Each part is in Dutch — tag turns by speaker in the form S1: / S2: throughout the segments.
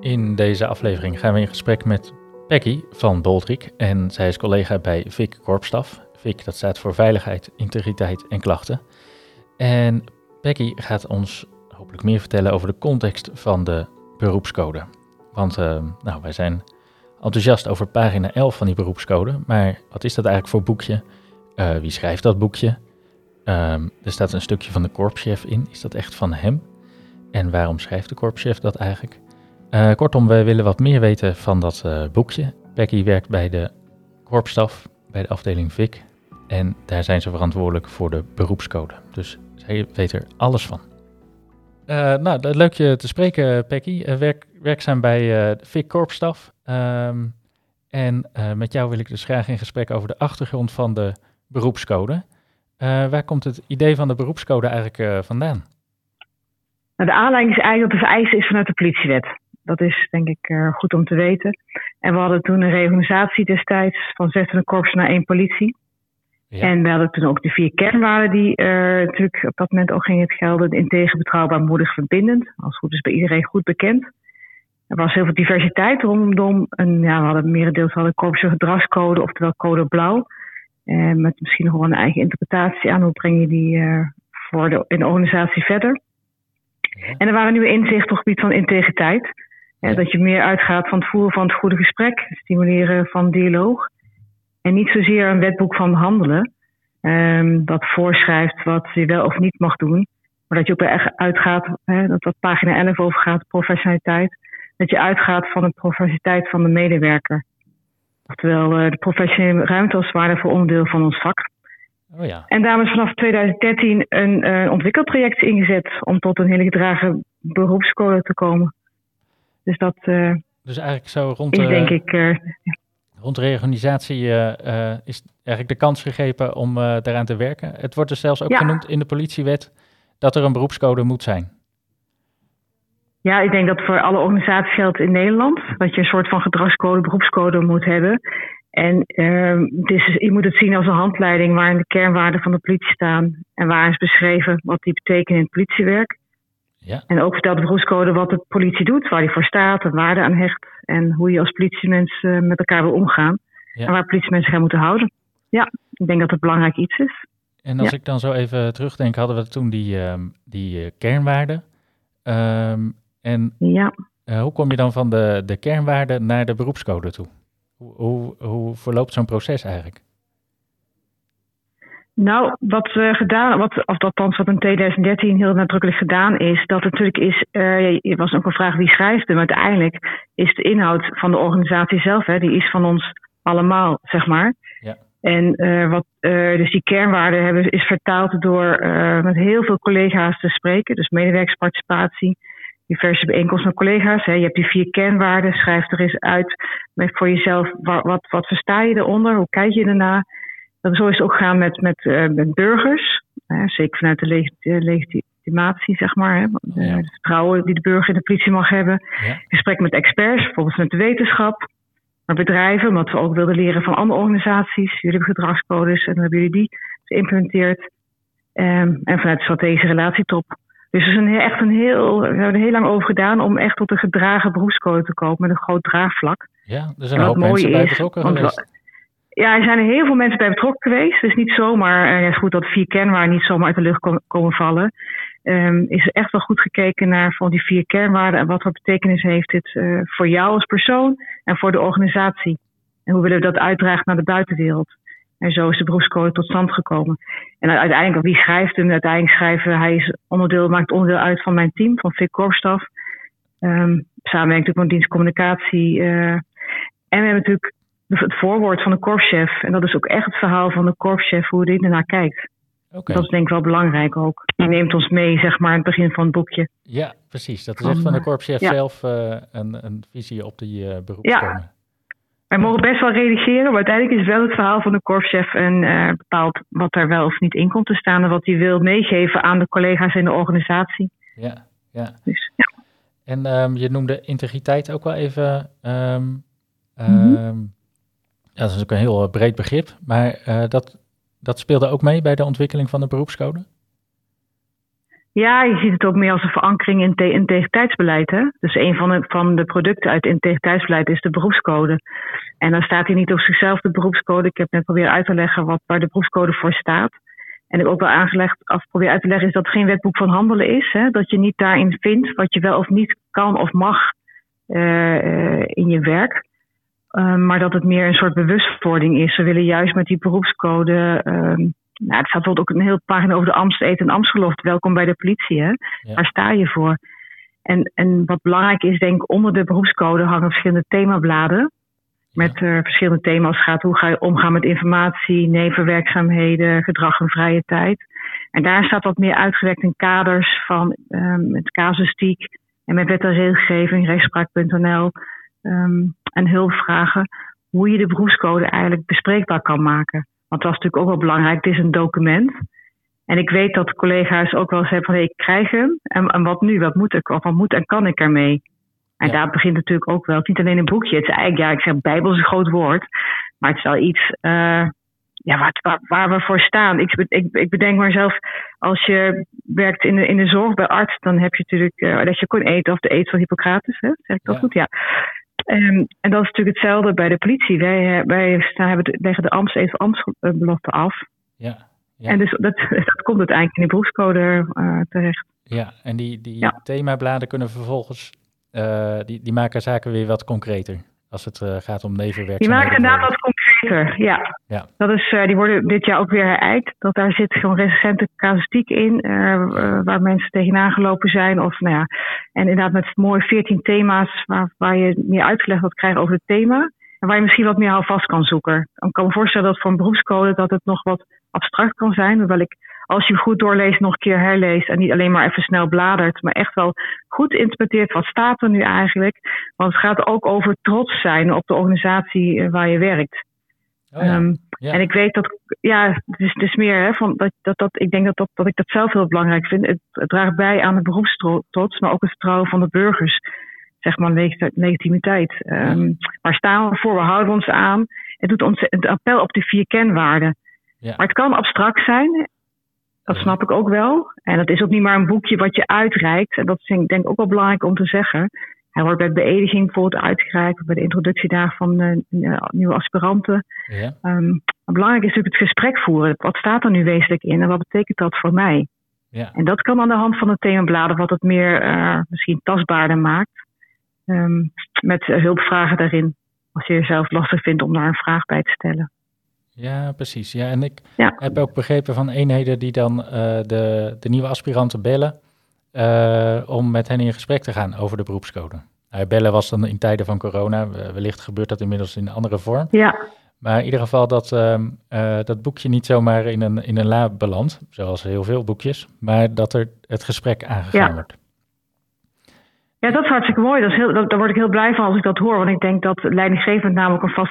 S1: In deze aflevering gaan we in gesprek met Peggy van Boldrik en zij is collega bij VIC Korpsstaf. VIC dat staat voor Veiligheid, Integriteit en Klachten. En Peggy gaat ons hopelijk meer vertellen over de context van de beroepscode. Want uh, nou, wij zijn enthousiast over pagina 11 van die beroepscode, maar wat is dat eigenlijk voor boekje? Uh, wie schrijft dat boekje? Um, er staat een stukje van de korpschef in. Is dat echt van hem? En waarom schrijft de korpschef dat eigenlijk? Uh, kortom, we willen wat meer weten van dat uh, boekje. Becky werkt bij de korpsstaf, bij de afdeling VIC. En daar zijn ze verantwoordelijk voor de beroepscode. Dus zij weet er alles van. Uh, nou, leuk je te spreken, Becky. werk, werkzaam bij de VIC Korpsstaf. Um, en met jou wil ik dus graag in gesprek over de achtergrond van de beroepscode. waar komt het idee van de beroepscode eigenlijk vandaan?
S2: Nou, de aanleiding is eigenlijk dat de vereiste is vanuit de politiewet. Dat is denk ik uh, goed om te weten. En we hadden toen een reorganisatie destijds van 26 korps naar één politie. Ja. En we hadden toen ook de vier kernwaarden die uh, natuurlijk op dat moment ook gingen gelden. Integer, betrouwbaar, moedig, verbindend. Als goed is bij iedereen goed bekend. Er was heel veel diversiteit rondom. En ja, we hadden merendeels hadden korpsen gedragscode, oftewel code blauw. Uh, met misschien nog wel een eigen interpretatie aan. Hoe breng je die voor de, in de organisatie verder? Ja. En er waren nieuwe inzichten op het gebied van integriteit. Ja. Dat je meer uitgaat van het voeren van het goede gesprek, stimuleren van dialoog. En niet zozeer een wetboek van handelen, um, dat voorschrijft wat je wel of niet mag doen. Maar dat je ook echt uitgaat, hè, dat wat pagina 11 over gaat, professionaliteit. Dat je uitgaat van de professionaliteit van de medewerker. Oftewel uh, de professionele ruimte als waardevol onderdeel van ons vak.
S1: Oh ja.
S2: En daarom is vanaf 2013 een uh, ontwikkelproject ingezet om tot een hele gedragen beroepscode te komen. Dus dat uh,
S1: dus eigenlijk zo rond
S2: is denk ik... Uh,
S1: rond de reorganisatie uh, is eigenlijk de kans gegeven om daaraan te werken. Het wordt dus zelfs ook ja. genoemd in de politiewet dat er een beroepscode moet zijn.
S2: Ja, ik denk dat voor alle organisaties geldt in Nederland dat je een soort van gedragscode, beroepscode moet hebben. En uh, is, je moet het zien als een handleiding waarin de kernwaarden van de politie staan en waar is beschreven wat die betekenen in het politiewerk.
S1: Ja.
S2: En ook vertelt de beroepscode wat de politie doet, waar die voor staat, en waarde aan hecht. En hoe je als politiemens uh, met elkaar wil omgaan. Ja. En waar politiemensen gaan moeten houden. Ja, ik denk dat het belangrijk iets is.
S1: En als ja. ik dan zo even terugdenk, hadden we toen die, um, die uh, kernwaarden. Um, en
S2: ja.
S1: uh, hoe kom je dan van de, de kernwaarden naar de beroepscode toe? Hoe, hoe, hoe verloopt zo'n proces eigenlijk?
S2: Nou, wat we gedaan, wat, of althans wat in 2013 heel nadrukkelijk gedaan is, dat natuurlijk is, uh, er was ook een vraag wie schrijft hem. Uiteindelijk is de inhoud van de organisatie zelf, hè, die is van ons allemaal, zeg maar.
S1: Ja.
S2: En uh, wat, uh, dus die kernwaarden hebben, is vertaald door met heel veel collega's te spreken, dus medewerkersparticipatie, diverse bijeenkomsten met collega's. Hè. Je hebt die vier kernwaarden, schrijf er eens uit met voor jezelf, wat, wat, wat versta je eronder, hoe kijk je ernaar? Zo is het ook gaan met, met, uh, met burgers. Uh, zeker vanuit de leg legitimatie, zeg maar. Hè, de, ja. Het vertrouwen die de burger in de politie mag hebben.
S1: Ja.
S2: Gesprek met experts, bijvoorbeeld met de wetenschap. Maar bedrijven, omdat we ook wilden leren van andere organisaties. Jullie hebben gedragscodes en dan hebben jullie die geïmplementeerd. Um, en vanuit de strategische relatietop. Dus is een, echt een heel, we hebben er heel lang over gedaan om echt tot een gedragen beroepscode te komen met een groot draagvlak.
S1: Ja, er zijn een hoop mensen bij betrokken geweest.
S2: Ja, er zijn heel veel mensen bij betrokken geweest. Dus niet zomaar, uh, is goed dat vier kernwaarden niet zomaar uit de lucht kom, komen vallen. Um, is echt wel goed gekeken naar van die vier kernwaarden en wat voor betekenis heeft dit uh, voor jou als persoon en voor de organisatie. En hoe willen we dat uitdragen naar de buitenwereld. En zo is de beroepscode tot stand gekomen. En uiteindelijk, wie schrijft hem? Uiteindelijk schrijven, hij is onderdeel, maakt onderdeel uit van mijn team, van Vic Korpsstaf. Um, samenwerking met dienstcommunicatie. Uh, en we hebben natuurlijk het voorwoord van de korpschef. En dat is ook echt het verhaal van de korpschef, hoe hij ernaar kijkt.
S1: Okay.
S2: Dat is denk ik wel belangrijk ook. Die neemt ons mee, zeg maar, aan het begin van het boekje.
S1: Ja, precies. Dat is echt van de korpschef ja. zelf uh, een, een, visie op die uh.
S2: Ja. Wij mogen best wel redigeren, maar uiteindelijk is wel het verhaal van de korpschef en uh, bepaalt wat er wel of niet in komt te staan en wat hij wil meegeven aan de collega's in de organisatie.
S1: Ja, ja.
S2: Dus, ja.
S1: En um, je noemde integriteit ook wel even. Um. Ja, dat is ook een heel breed begrip, maar uh, dat, dat speelde ook mee bij de ontwikkeling van de beroepscode?
S2: Ja, je ziet het ook meer als een verankering in te integriteitsbeleid. Hè? Dus een van de, van de producten uit integriteitsbeleid is de beroepscode. En dan staat hier niet op zichzelf de beroepscode. Ik heb net proberen uit te leggen wat, waar de beroepscode voor staat. En ik ook wel aangelegd, af probeer uit te leggen, is dat het geen wetboek van handelen is. Hè? Dat je niet daarin vindt wat je wel of niet kan of mag uh, in je werk. Uh, maar dat het meer een soort bewustwording is. We willen juist met die beroepscode nou, het staat bijvoorbeeld ook een hele pagina over de Amsterdam en Amstgeloft. Welkom bij de politie, hè? Waar sta je voor? En, en wat belangrijk is, denk ik, onder de beroepscode hangen verschillende themabladen. Met uh, verschillende thema's gaat hoe ga je omgaan met informatie, nevenwerkzaamheden, gedrag en vrije tijd. En daar staat wat meer uitgewerkt in kaders van um, met casuïstiek en met wet en regelgeving, rechtspraak.nl um, en hulpvragen. Hoe je de beroepscode eigenlijk bespreekbaar kan maken. Want dat was natuurlijk ook wel belangrijk. Het is een document. En ik weet dat collega's ook wel hebben van hey, ik krijg hem. En, en wat nu? Wat moet ik? Of wat moet en kan ik ermee? En daar begint natuurlijk ook wel. Het is niet alleen een boekje. Het is eigenlijk, ja, ik zeg Bijbel is een groot woord. Maar het is wel iets uh, ja, waar, waar, waar, we voor staan. Ik, ik, ik bedenk maar zelf, als je werkt in de, in de zorg bij arts, dan heb je natuurlijk uh, dat je kon eten of de eet van Hippocrates. Hè? Zeg ik dat ja. goed? Ja. Um, en dat is natuurlijk hetzelfde bij de politie. Wij, wij staan, hebben leggen de Amst even Amstbelofte af.
S1: Ja,
S2: ja. En dus dat, dat komt uiteindelijk in de beroepscode uh, terecht.
S1: Ja, en die, die ja. themabladen kunnen vervolgens, uh, die, die maken zaken weer wat concreter. Als het uh, gaat om nevenwerkzaamheden.
S2: Die maken inderdaad wat concreter, ja.
S1: ja.
S2: Dat is, uh, die worden dit jaar ook weer herijkt. Dat daar zit gewoon recente casuïstiek in, uh, waar mensen tegenaan gelopen zijn. Of, nou ja, en inderdaad met mooi 14 thema's waar, waar je meer uitgelegd wat krijgt over het thema. En waar je misschien wat meer houvast kan zoeken. Ik kan me voorstellen dat voor een beroepscode dat het nog wat abstract kan zijn. Hoewel ik als je goed doorleest, nog een keer herleest en niet alleen maar even snel bladert, maar echt wel goed interpreteert wat staat er nu eigenlijk. Want het gaat ook over trots zijn op de organisatie waar je werkt.
S1: Oh ja. Um,
S2: ja. En ik weet dat, ja, het is, het is meer hè, van dat, dat, dat, ik denk dat, dat, dat ik dat zelf heel belangrijk vind. Het, het draagt bij aan de beroepstrots, maar ook het vertrouwen van de burgers. Zeg maar legitimiteit. Um, waar staan we voor? We houden ons aan. Het doet ons een appel op de vier kenwaarden.
S1: Ja.
S2: Maar het kan abstract zijn. Dat snap ik ook wel. En dat is ook niet maar een boekje wat je uitreikt. En dat is denk ik ook wel belangrijk om te zeggen. Hij wordt bij de beëdiging bijvoorbeeld uitgereikt, bij de introductiedagen van uh, nieuwe aspiranten.
S1: Ja.
S2: Um, belangrijk is natuurlijk het gesprek voeren. Wat staat er nu wezenlijk in en wat betekent dat voor mij?
S1: Ja.
S2: En dat kan aan de hand van het themabladen wat het meer uh, misschien tastbaarder maakt. Um, met uh, hulpvragen daarin. Als je jezelf lastig vindt om daar een vraag bij te stellen.
S1: Ja, precies. Ja, en ik
S2: ja.
S1: heb ook begrepen van eenheden die dan de, de nieuwe aspiranten bellen. Uh, om met hen in gesprek te gaan over de beroepscode. Uh, bellen was dan in tijden van corona, wellicht gebeurt dat inmiddels in een andere vorm.
S2: Ja.
S1: Maar in ieder geval dat uh, dat boekje niet zomaar in een, in een la belandt, zoals heel veel boekjes, maar dat er het gesprek aangegaan
S2: ja.
S1: wordt.
S2: Ja, dat is hartstikke mooi. Dat dat, daar word ik heel blij van als ik dat hoor. Want ik denk dat leidinggevend namelijk een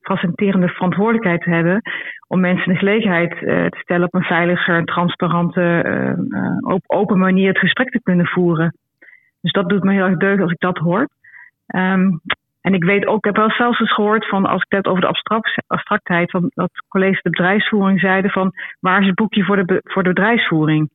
S2: faciliterende, verantwoordelijkheid hebben om mensen de gelegenheid uh, te stellen op een veilige, transparante, uh, uh, open manier het gesprek te kunnen voeren. Dus dat doet me heel erg deugd als ik dat hoor. Um, en ik weet ook, ik heb wel zelfs eens gehoord van, als ik het over de abstract, abstractheid, van dat collega's de bedrijfsvoering zeiden van, waar is het boekje voor de, voor de bedrijfsvoering?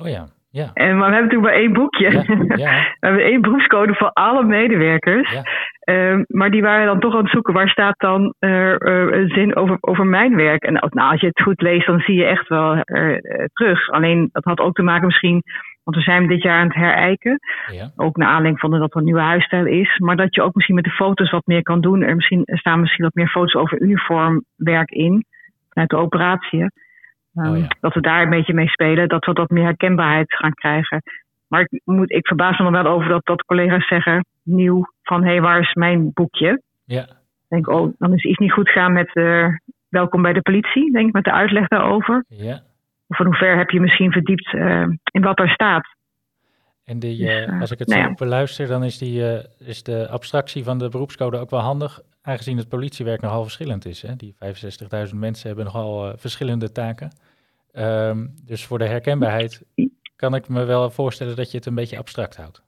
S1: Oh ja. Ja.
S2: En, maar we hebben natuurlijk maar één boekje.
S1: Ja, ja.
S2: we hebben één beroepscode voor alle medewerkers. Um, maar die waren dan toch aan het zoeken, waar staat dan uh, uh, een zin over, over mijn werk? En nou, als je het goed leest, dan zie je echt wel uh, terug. Alleen, dat had ook te maken misschien, want we zijn dit jaar aan het herijken.
S1: Ja.
S2: Ook naar aanleiding van dat er een nieuwe huisstijl is. Maar dat je ook misschien met de foto's wat meer kan doen. Er, misschien, er staan misschien wat meer foto's over uniformwerk in, vanuit de operatie. Um,
S1: oh ja.
S2: Dat we daar een beetje mee spelen, dat we wat meer herkenbaarheid gaan krijgen. Maar ik, moet, ik verbaas me dan wel over dat, dat collega's zeggen, nieuw, van hé, hey, waar is mijn boekje?
S1: Ja.
S2: Ik denk, oh, dan is iets niet goed gaan met uh, welkom bij de politie, denk ik, met de uitleg daarover.
S1: Ja.
S2: Of in hoever heb je misschien verdiept uh, in wat er staat.
S1: En die, uh,
S2: Dus,
S1: als ik het
S2: nou
S1: zo
S2: ja.
S1: beluister, dan is, die, is de abstractie van de beroepscode ook wel handig, aangezien het politiewerk nogal verschillend is. Hè? Die 65.000 mensen hebben nogal verschillende taken. Um, dus voor de herkenbaarheid kan ik me wel voorstellen dat je het een beetje abstract houdt.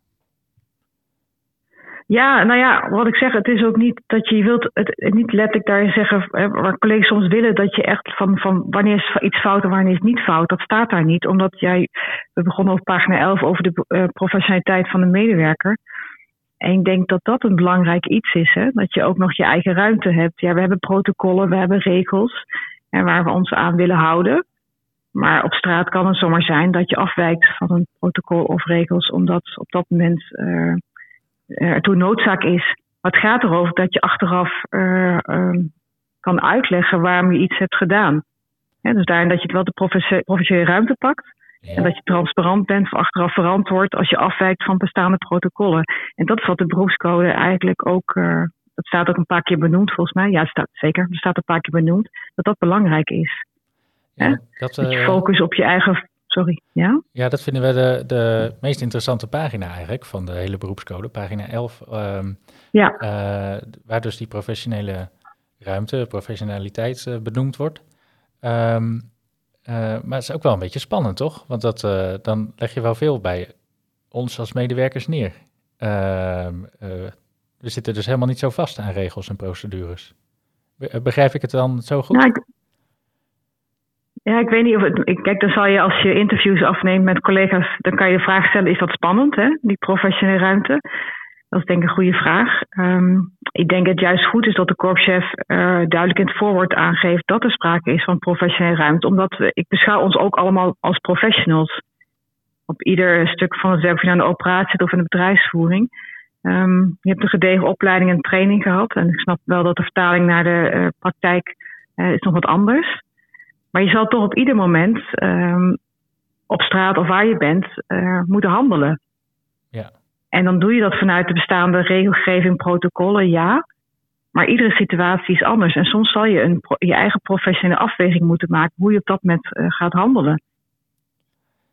S2: Ja, nou ja, wat ik zeg, het is ook niet dat je wilt, het, niet letterlijk daar zeggen, waar collega's soms willen dat je echt van, van wanneer is iets fout en wanneer is niet fout, dat staat daar niet. Omdat jij, we begonnen op pagina 11 over de uh, professionaliteit van de medewerker. En ik denk dat dat een belangrijk iets is, hè? dat je ook nog je eigen ruimte hebt. Ja, we hebben protocollen, we hebben regels en waar we ons aan willen houden. Maar op straat kan het zomaar zijn dat je afwijkt van een protocol of regels, omdat op dat moment uh, ertoe noodzaak is. Maar het gaat erover dat je achteraf uh, kan uitleggen waarom je iets hebt gedaan. dus daarin dat je wel de professionele ruimte pakt. En dat je transparant bent of achteraf verantwoord als je afwijkt van bestaande protocollen. En dat is wat de beroepscode eigenlijk ook. Uh, dat staat ook een paar keer benoemd volgens mij. Ja, het staat, zeker. Er staat een paar keer benoemd. Dat dat belangrijk is. Dat, je eh, focus op je eigen. Sorry, ja?
S1: Ja, dat vinden we de, de meest interessante pagina eigenlijk van de hele beroepscode, pagina 11. Um, ja. Uh, waar dus die professionele ruimte, professionaliteit uh, benoemd wordt. Um, maar het is ook wel een beetje spannend, toch? Want dat, dan leg je wel veel bij ons als medewerkers neer. Ehm, we zitten dus helemaal niet zo vast aan regels en procedures. Begrijp ik het dan zo goed?
S2: Nou, ja, ik weet niet of het. Kijk, dan zal je als je interviews afneemt met collega's, dan kan je de vraag stellen: is dat spannend, hè? Die professionele ruimte? Dat is denk ik een goede vraag. Um, ik denk dat het juist goed is dat de korpschef uh, duidelijk in het voorwoord aangeeft dat er sprake is van professionele ruimte. Omdat we, ik beschouw ons ook allemaal als professionals. Op ieder stuk van het werk, of je aan de operatie of in de bedrijfsvoering. Um, je hebt een gedegen opleiding en training gehad. En ik snap wel dat de vertaling naar de uh, praktijk uh, is nog wat anders. Maar je zal toch op ieder moment um, op straat of waar je bent uh, moeten handelen. Ja. En dan doe je dat vanuit de bestaande regelgeving, protocollen, ja. Maar iedere situatie is anders. En soms zal je een, je eigen professionele afweging moeten maken hoe je op dat moment uh, gaat handelen.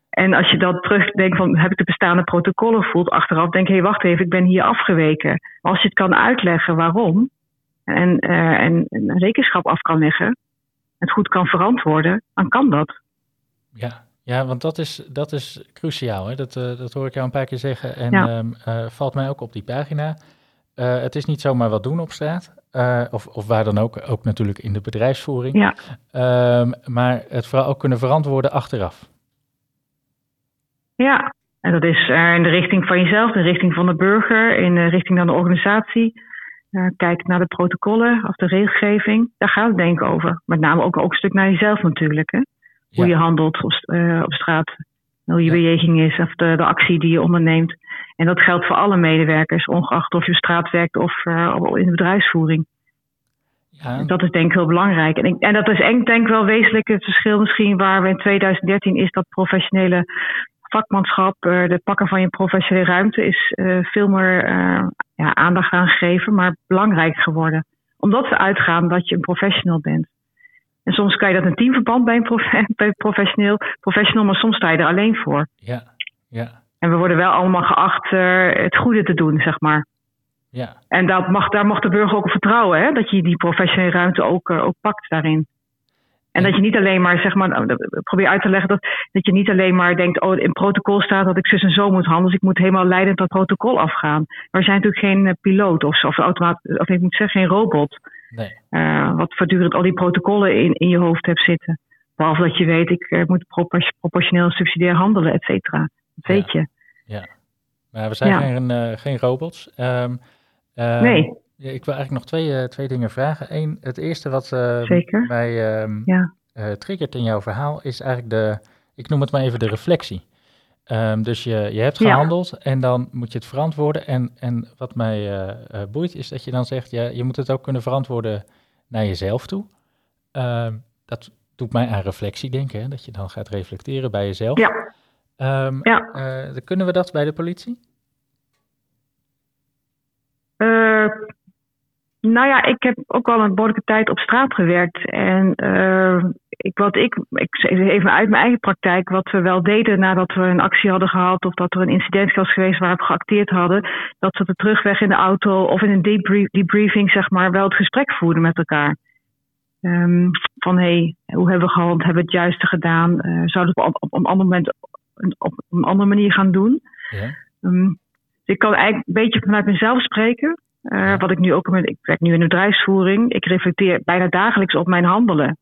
S2: En als je dan terugdenkt van heb ik de bestaande protocollen voelt achteraf, denk je, hey, wacht even, ik ben hier afgeweken. Als je het kan uitleggen waarom en, uh, en, en rekenschap af kan leggen, het goed kan verantwoorden, dan kan dat.
S1: Ja, ja want dat is, dat is cruciaal. Hè? Dat, uh, dat hoor ik jou een paar keer zeggen. En ja. um, uh, valt mij ook op die pagina. Uh, het is niet zomaar wat doen op straat. of, of waar dan ook, ook natuurlijk in de bedrijfsvoering. Ja. Um, maar het vooral ook kunnen verantwoorden achteraf.
S2: Ja, en dat is in de richting van jezelf, in de richting van de burger, in de richting van de organisatie. Uh, kijk naar de protocollen of de regelgeving. Daar gaat het denk ik over. Met name ook, ook een stuk naar jezelf natuurlijk. Hè? Hoe je handelt op, uh, op straat. Hoe je ja. bejeging is of de, de, actie die je onderneemt. En dat geldt voor alle medewerkers, ongeacht of je op straat werkt of uh, in de bedrijfsvoering. Ja. Dat is denk ik heel belangrijk. En, ik, en dat is denk ik wel wezenlijk het verschil misschien waar we in 2013 is dat professionele vakmanschap, uh, de pakken van je professionele ruimte is uh, veel meer uh, ja, aandacht aan gegeven, maar belangrijk geworden. Omdat we uitgaan dat je een professional bent. En soms kan je dat een teamverband bij een prof bij professioneel, professional, maar soms sta je er alleen voor.
S1: Ja, ja.
S2: En we worden wel allemaal geacht het goede te doen, zeg maar. Ja. En dat mag, daar mag de burger ook op vertrouwen, hè? dat je die professionele ruimte ook, ook pakt daarin. En dat je niet alleen maar, zeg maar, nou, probeer uit te leggen dat, dat je niet alleen maar denkt, oh, in protocol staat dat ik zus en zo moet handelen, dus ik moet helemaal leidend dat protocol afgaan. Maar we zijn natuurlijk geen uh, piloot of, of automaat, of ik moet zeggen, geen robot. Nee. Uh, wat voortdurend al die protocollen in, in je hoofd hebt zitten. Behalve dat je weet, ik uh, moet proportioneel subsidiair handelen, et cetera. Dat ja. weet je.
S1: Ja, maar we zijn ja. geen, geen robots. Um,
S2: nee.
S1: Ja, ik wil eigenlijk nog twee, uh, twee dingen vragen. Eén, het eerste wat uh, mij uh, ja. triggert in jouw verhaal is eigenlijk de, ik noem het maar even de reflectie. Um, dus je, je hebt gehandeld ja. en dan moet je het verantwoorden. En, en wat mij boeit is dat je dan zegt, ja, je moet het ook kunnen verantwoorden naar jezelf toe. Um, dat doet mij aan reflectie denken, hè, dat je dan gaat reflecteren bij jezelf. Ja. Um, ja. kunnen we dat bij de politie?
S2: Nou ja, ik heb ook al een behoorlijke tijd op straat gewerkt. En uh, ik, wat ik, ik even uit mijn eigen praktijk, wat we wel deden nadat we een actie hadden gehad of dat er een incident was geweest waar we geacteerd hadden, dat we de terugweg in de auto of in een debrief, debriefing, zeg maar, wel het gesprek voerden met elkaar. Um, van hé, hey, hoe hebben we gehandeld? Hebben we het juiste gedaan? Uh, zouden we op, op, op, een ander moment op, op, een andere manier gaan doen? Ja. Um, ik kan eigenlijk een beetje vanuit mezelf spreken. Uh, wat ik nu ook ik werk nu in de bedrijfsvoering. Ik reflecteer bijna dagelijks op mijn handelen.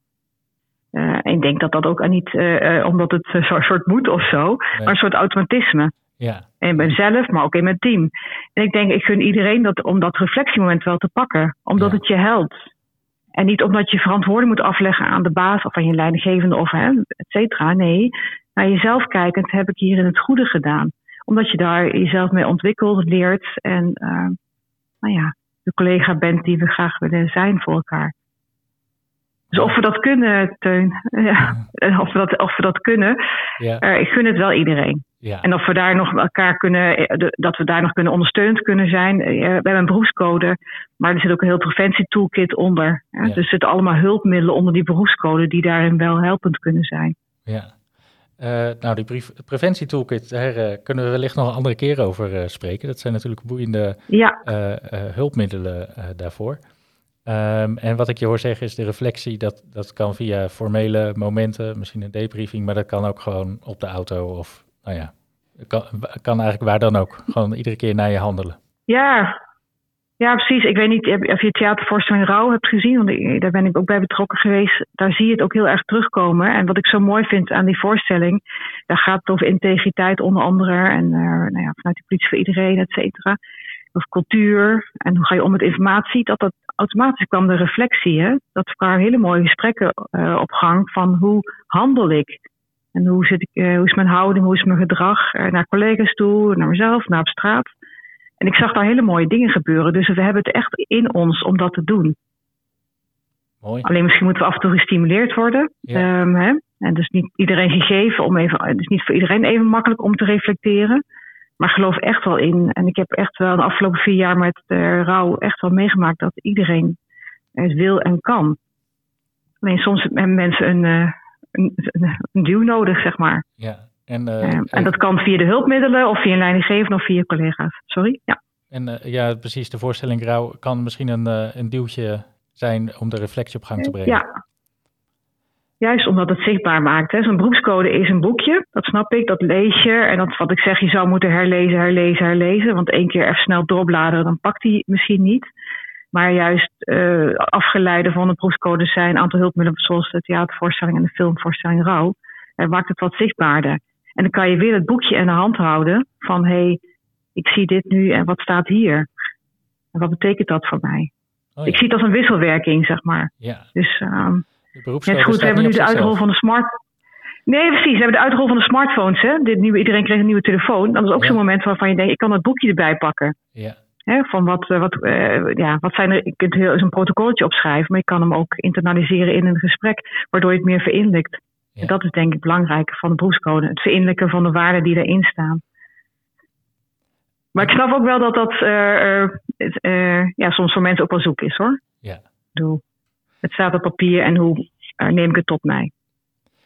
S2: Uh, en ik denk dat dat ook niet uh, omdat het een soort moet of zo, maar een soort automatisme. Ja. In mezelf, maar ook in mijn team. En ik denk, ik gun iedereen dat, om dat reflectiemoment wel te pakken, omdat het je helpt. En niet omdat je verantwoording moet afleggen aan de baas of aan je leidinggevende of hè, et cetera. Nee, naar jezelf kijkend heb ik hier in het goede gedaan. Omdat je daar jezelf mee ontwikkelt, leert en nou ja, de collega bent die we graag willen zijn voor elkaar. Dus of we dat kunnen, Teun, ja, of, we dat, of we dat kunnen, ja. Uh, ik gun het wel iedereen. Ja. En of we daar nog elkaar kunnen, eh, dat we daar nog kunnen ondersteund kunnen zijn. Eh, we hebben een beroepscode, maar er zit ook een heel preventietoolkit onder. Dus er zitten allemaal hulpmiddelen onder die beroepscode die daarin wel helpend kunnen zijn.
S1: Ja. Uh, nou, die preventietoolkit, daar uh, kunnen we wellicht nog een andere keer over uh, spreken. Dat zijn natuurlijk boeiende ja. hulpmiddelen daarvoor. Um, en wat ik je hoor zeggen is de reflectie, dat, dat kan via formele momenten, misschien een debriefing, maar dat kan ook gewoon op de auto of nou ja, kan, kan eigenlijk waar dan ook. Gewoon iedere keer naar je handelen.
S2: Ja, ja, precies. Ik weet niet of je theatervoorstelling Rauw hebt gezien, want daar ben ik ook bij betrokken geweest. Daar zie je het ook heel erg terugkomen. En wat ik zo mooi vind aan die voorstelling, daar gaat het over integriteit onder andere. En uh, nou ja, vanuit de politie voor iedereen, et cetera. Of cultuur. En hoe ga je om met informatie? Dat dat automatisch kwam de reflectie. Hè? Dat kwamen hele mooie gesprekken uh, op gang van hoe handel ik? En hoe, zit ik, uh, hoe is mijn houding, hoe is mijn gedrag naar collega's toe, naar mezelf, naar op straat. En ik zag daar hele mooie dingen gebeuren. Dus we hebben het echt in ons om dat te doen. Mooi. Alleen misschien moeten we af en toe gestimuleerd worden. Ja. Um, hè? En dus niet iedereen gegeven om even, dus niet voor iedereen even makkelijk om te reflecteren. Maar geloof echt wel in. En ik heb echt wel de afgelopen vier jaar met uh, rouw echt wel meegemaakt dat iedereen het wil en kan. Alleen soms hebben mensen een, een, een duw nodig, zeg maar. Ja. En, en dat kan via de hulpmiddelen of via een leidinggevende of via collega's. Sorry, ja.
S1: En uh, ja, precies, de voorstelling Rauw kan misschien een, uh, een duwtje zijn om de reflectie op gang te brengen.
S2: Ja, Juist omdat het zichtbaar maakt. Zo'n beroepscode is een boekje, dat snap ik, dat lees je. En dat wat ik zeg, je zou moeten herlezen, herlezen, herlezen. Want één keer even snel doorbladeren, dan pakt hij misschien niet. Maar juist uh, afgeleide van de beroepscode zijn een aantal hulpmiddelen, zoals de theatervoorstelling en de filmvoorstelling Rauw. En maakt het wat zichtbaarder. En dan kan je weer het boekje in de hand houden van hé, hey, ik zie dit nu en wat staat hier? En wat betekent dat voor mij? Oh, ja. Ik zie het als een wisselwerking, zeg maar. Ja. Dus um, Net goed, we hebben nu de uitrol van de smart. Nee, precies. We hebben de uitrol van de smartphones. Hè? Dit nieuwe, iedereen kreeg een nieuwe telefoon. Dat is ook zo'n moment waarvan je denkt, ik kan dat boekje erbij pakken. Ja. Hè, van wat, eh, wat, uh, ja, wat zijn er, je kunt heel een protocolletje opschrijven, maar je kan hem ook internaliseren in een gesprek, waardoor je het meer verinnerlijkt. Ja. Dat is denk ik belangrijk van de beroepscode. Het verinnerlijken van de waarden die erin staan. Maar ik snap ook wel dat dat uh, ja, soms voor mensen ook wel zoek is hoor. Ja. Doe het staat op papier en hoe neem ik het tot mij.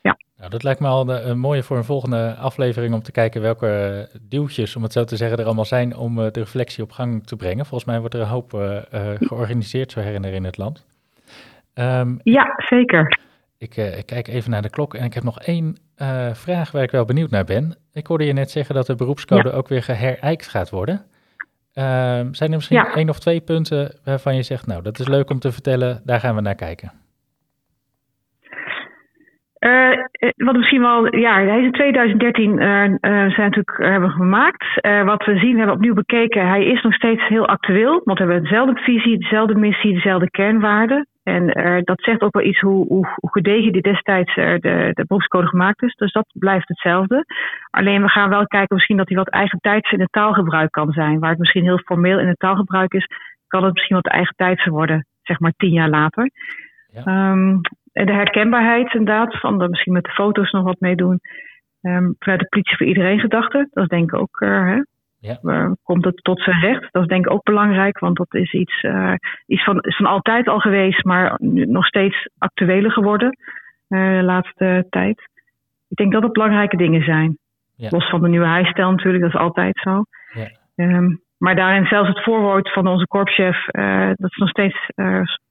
S2: Ja.
S1: Nou, dat lijkt me al een, een, mooie voor een volgende aflevering om te kijken welke duwtjes, om het zo te zeggen, er allemaal zijn om de reflectie op gang te brengen. Volgens mij wordt er een hoop uh, georganiseerd zo her en der in het land.
S2: Um, ja, zeker.
S1: Ik, ik, kijk even naar de klok en ik heb nog één vraag waar ik wel benieuwd naar ben. Ik hoorde je net zeggen dat de beroepscode ja. ook weer geherijkt gaat worden. Uh, zijn er misschien ja. één of twee punten waarvan je zegt, nou, dat is leuk om te vertellen, daar gaan we naar kijken?
S2: Uh, wat misschien wel, ja, hij is in 2013 uh, zijn natuurlijk hebben gemaakt. wat we zien, hebben we opnieuw bekeken. Hij is nog steeds heel actueel, want we hebben dezelfde visie, dezelfde missie, dezelfde kernwaarden. En uh, dat zegt ook wel iets hoe, hoe, hoe gedegen die destijds uh, de, de beroepscode gemaakt is. Dus dat blijft hetzelfde. Alleen we gaan wel kijken misschien dat hij wat eigen tijds in het taalgebruik kan zijn. Waar het misschien heel formeel in het taalgebruik is, kan het misschien wat eigen tijds worden, zeg maar tien jaar later. Ja. Um, en de herkenbaarheid inderdaad, van de, misschien met de foto's nog wat meedoen. Um, vanuit de politie voor iedereen gedachte, dat is denk ik ook uh, hè, ja. Uh, komt het tot zijn recht? Dat is denk ik ook belangrijk, want dat is iets, uh, iets van, is van altijd al geweest, maar nu nog steeds actueler geworden uh, de laatste tijd. Ik denk dat het belangrijke dingen zijn. Ja. Los van de nieuwe huisstijl natuurlijk, dat is altijd zo. Ja. Um, maar daarin zelfs het voorwoord van onze korpschef, dat is nog steeds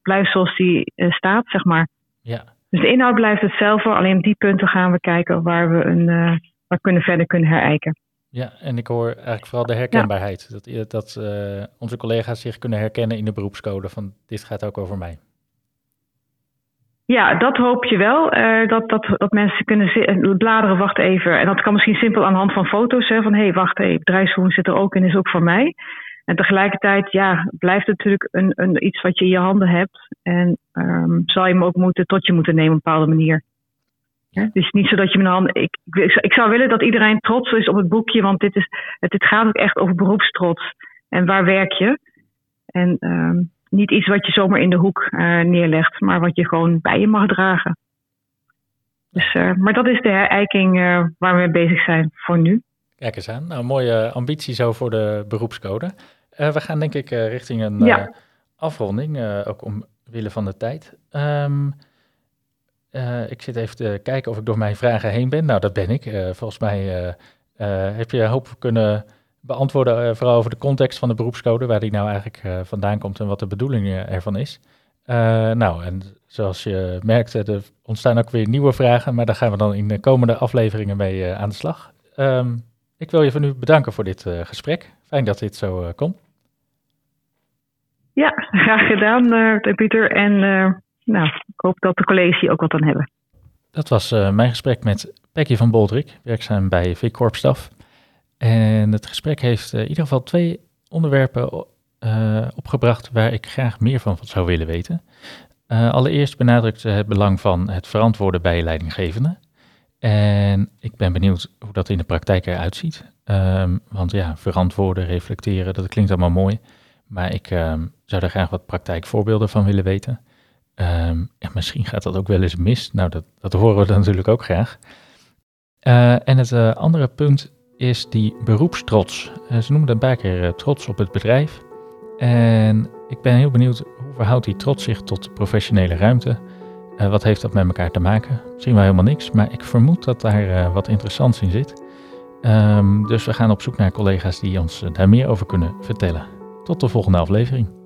S2: blijft zoals die staat, zeg maar. Ja. Dus de inhoud blijft hetzelfde, alleen op die punten gaan we kijken waar we een, waar kunnen verder kunnen herijken.
S1: Ja, en ik hoor eigenlijk vooral de herkenbaarheid. Dat, dat uh, onze collega's zich kunnen herkennen in de beroepscode van dit gaat ook over mij.
S2: Ja, dat hoop je wel. Uh, dat, dat, dat mensen kunnen bladeren, wacht even. En dat kan misschien simpel aan de hand van foto's. Hè, van hé, hey, wacht even, bedrijfsvoering zit er ook in, is ook voor mij. En tegelijkertijd, ja, blijft het natuurlijk een, een, iets wat je in je handen hebt. En um, zal je hem ook moeten, tot je moeten nemen op een bepaalde manier. Ja? Dus niet zo dat je mijn. Ik, ik, ik, zou willen dat iedereen trots is op het boekje, want dit, is, het, dit gaat ook echt over beroepstrots. En waar werk je? En um, niet iets wat je zomaar in de hoek uh, neerlegt, maar wat je gewoon bij je mag dragen. Dus, uh, maar dat is de herijking uh, waar we mee bezig zijn voor nu.
S1: Kijk eens aan. Nou, mooie ambitie zo voor de beroepscode. we gaan denk ik richting een ja. afronding, ook omwille van de tijd. Um, ik zit even te kijken of ik door mijn vragen heen ben. Nou, dat ben ik. volgens mij heb je hoop kunnen beantwoorden, vooral over de context van de beroepscode, waar die nou eigenlijk vandaan komt en wat de bedoeling eh, ervan is. nou, en zoals je merkt, er ontstaan ook weer nieuwe vragen, maar daar gaan we dan in de komende afleveringen mee aan de slag. Um, ik wil je van u bedanken voor dit gesprek. Fijn dat dit zo komt.
S2: Ja, graag gedaan, Pieter. En nou, ik hoop dat de colleges ook wat aan hebben.
S1: Dat was mijn gesprek met Peggy van Boldrik, werkzaam bij VIC Corpstaf. En het gesprek heeft uh, in ieder geval twee onderwerpen uh, opgebracht waar ik graag meer van zou willen weten. Allereerst benadrukt ze het belang van het verantwoorden bij leidinggevenden. En ik ben benieuwd hoe dat in de praktijk eruit ziet. Um, want ja, verantwoorden, reflecteren, dat klinkt allemaal mooi. Maar ik um, zou daar graag wat praktijkvoorbeelden van willen weten. En misschien gaat dat ook wel eens mis. Nou, dat, dat horen we natuurlijk ook graag. Uh, en het uh, andere punt is die beroepstrots. Uh, ze noemen dat een keer trots op het bedrijf. En ik ben heel benieuwd hoe verhoudt die trots zich tot professionele ruimte? Wat heeft dat met elkaar te maken? Misschien wel helemaal niks, maar ik vermoed dat daar wat interessants in zit. Um, dus we gaan op zoek naar collega's die ons daar meer over kunnen vertellen. Tot de volgende aflevering.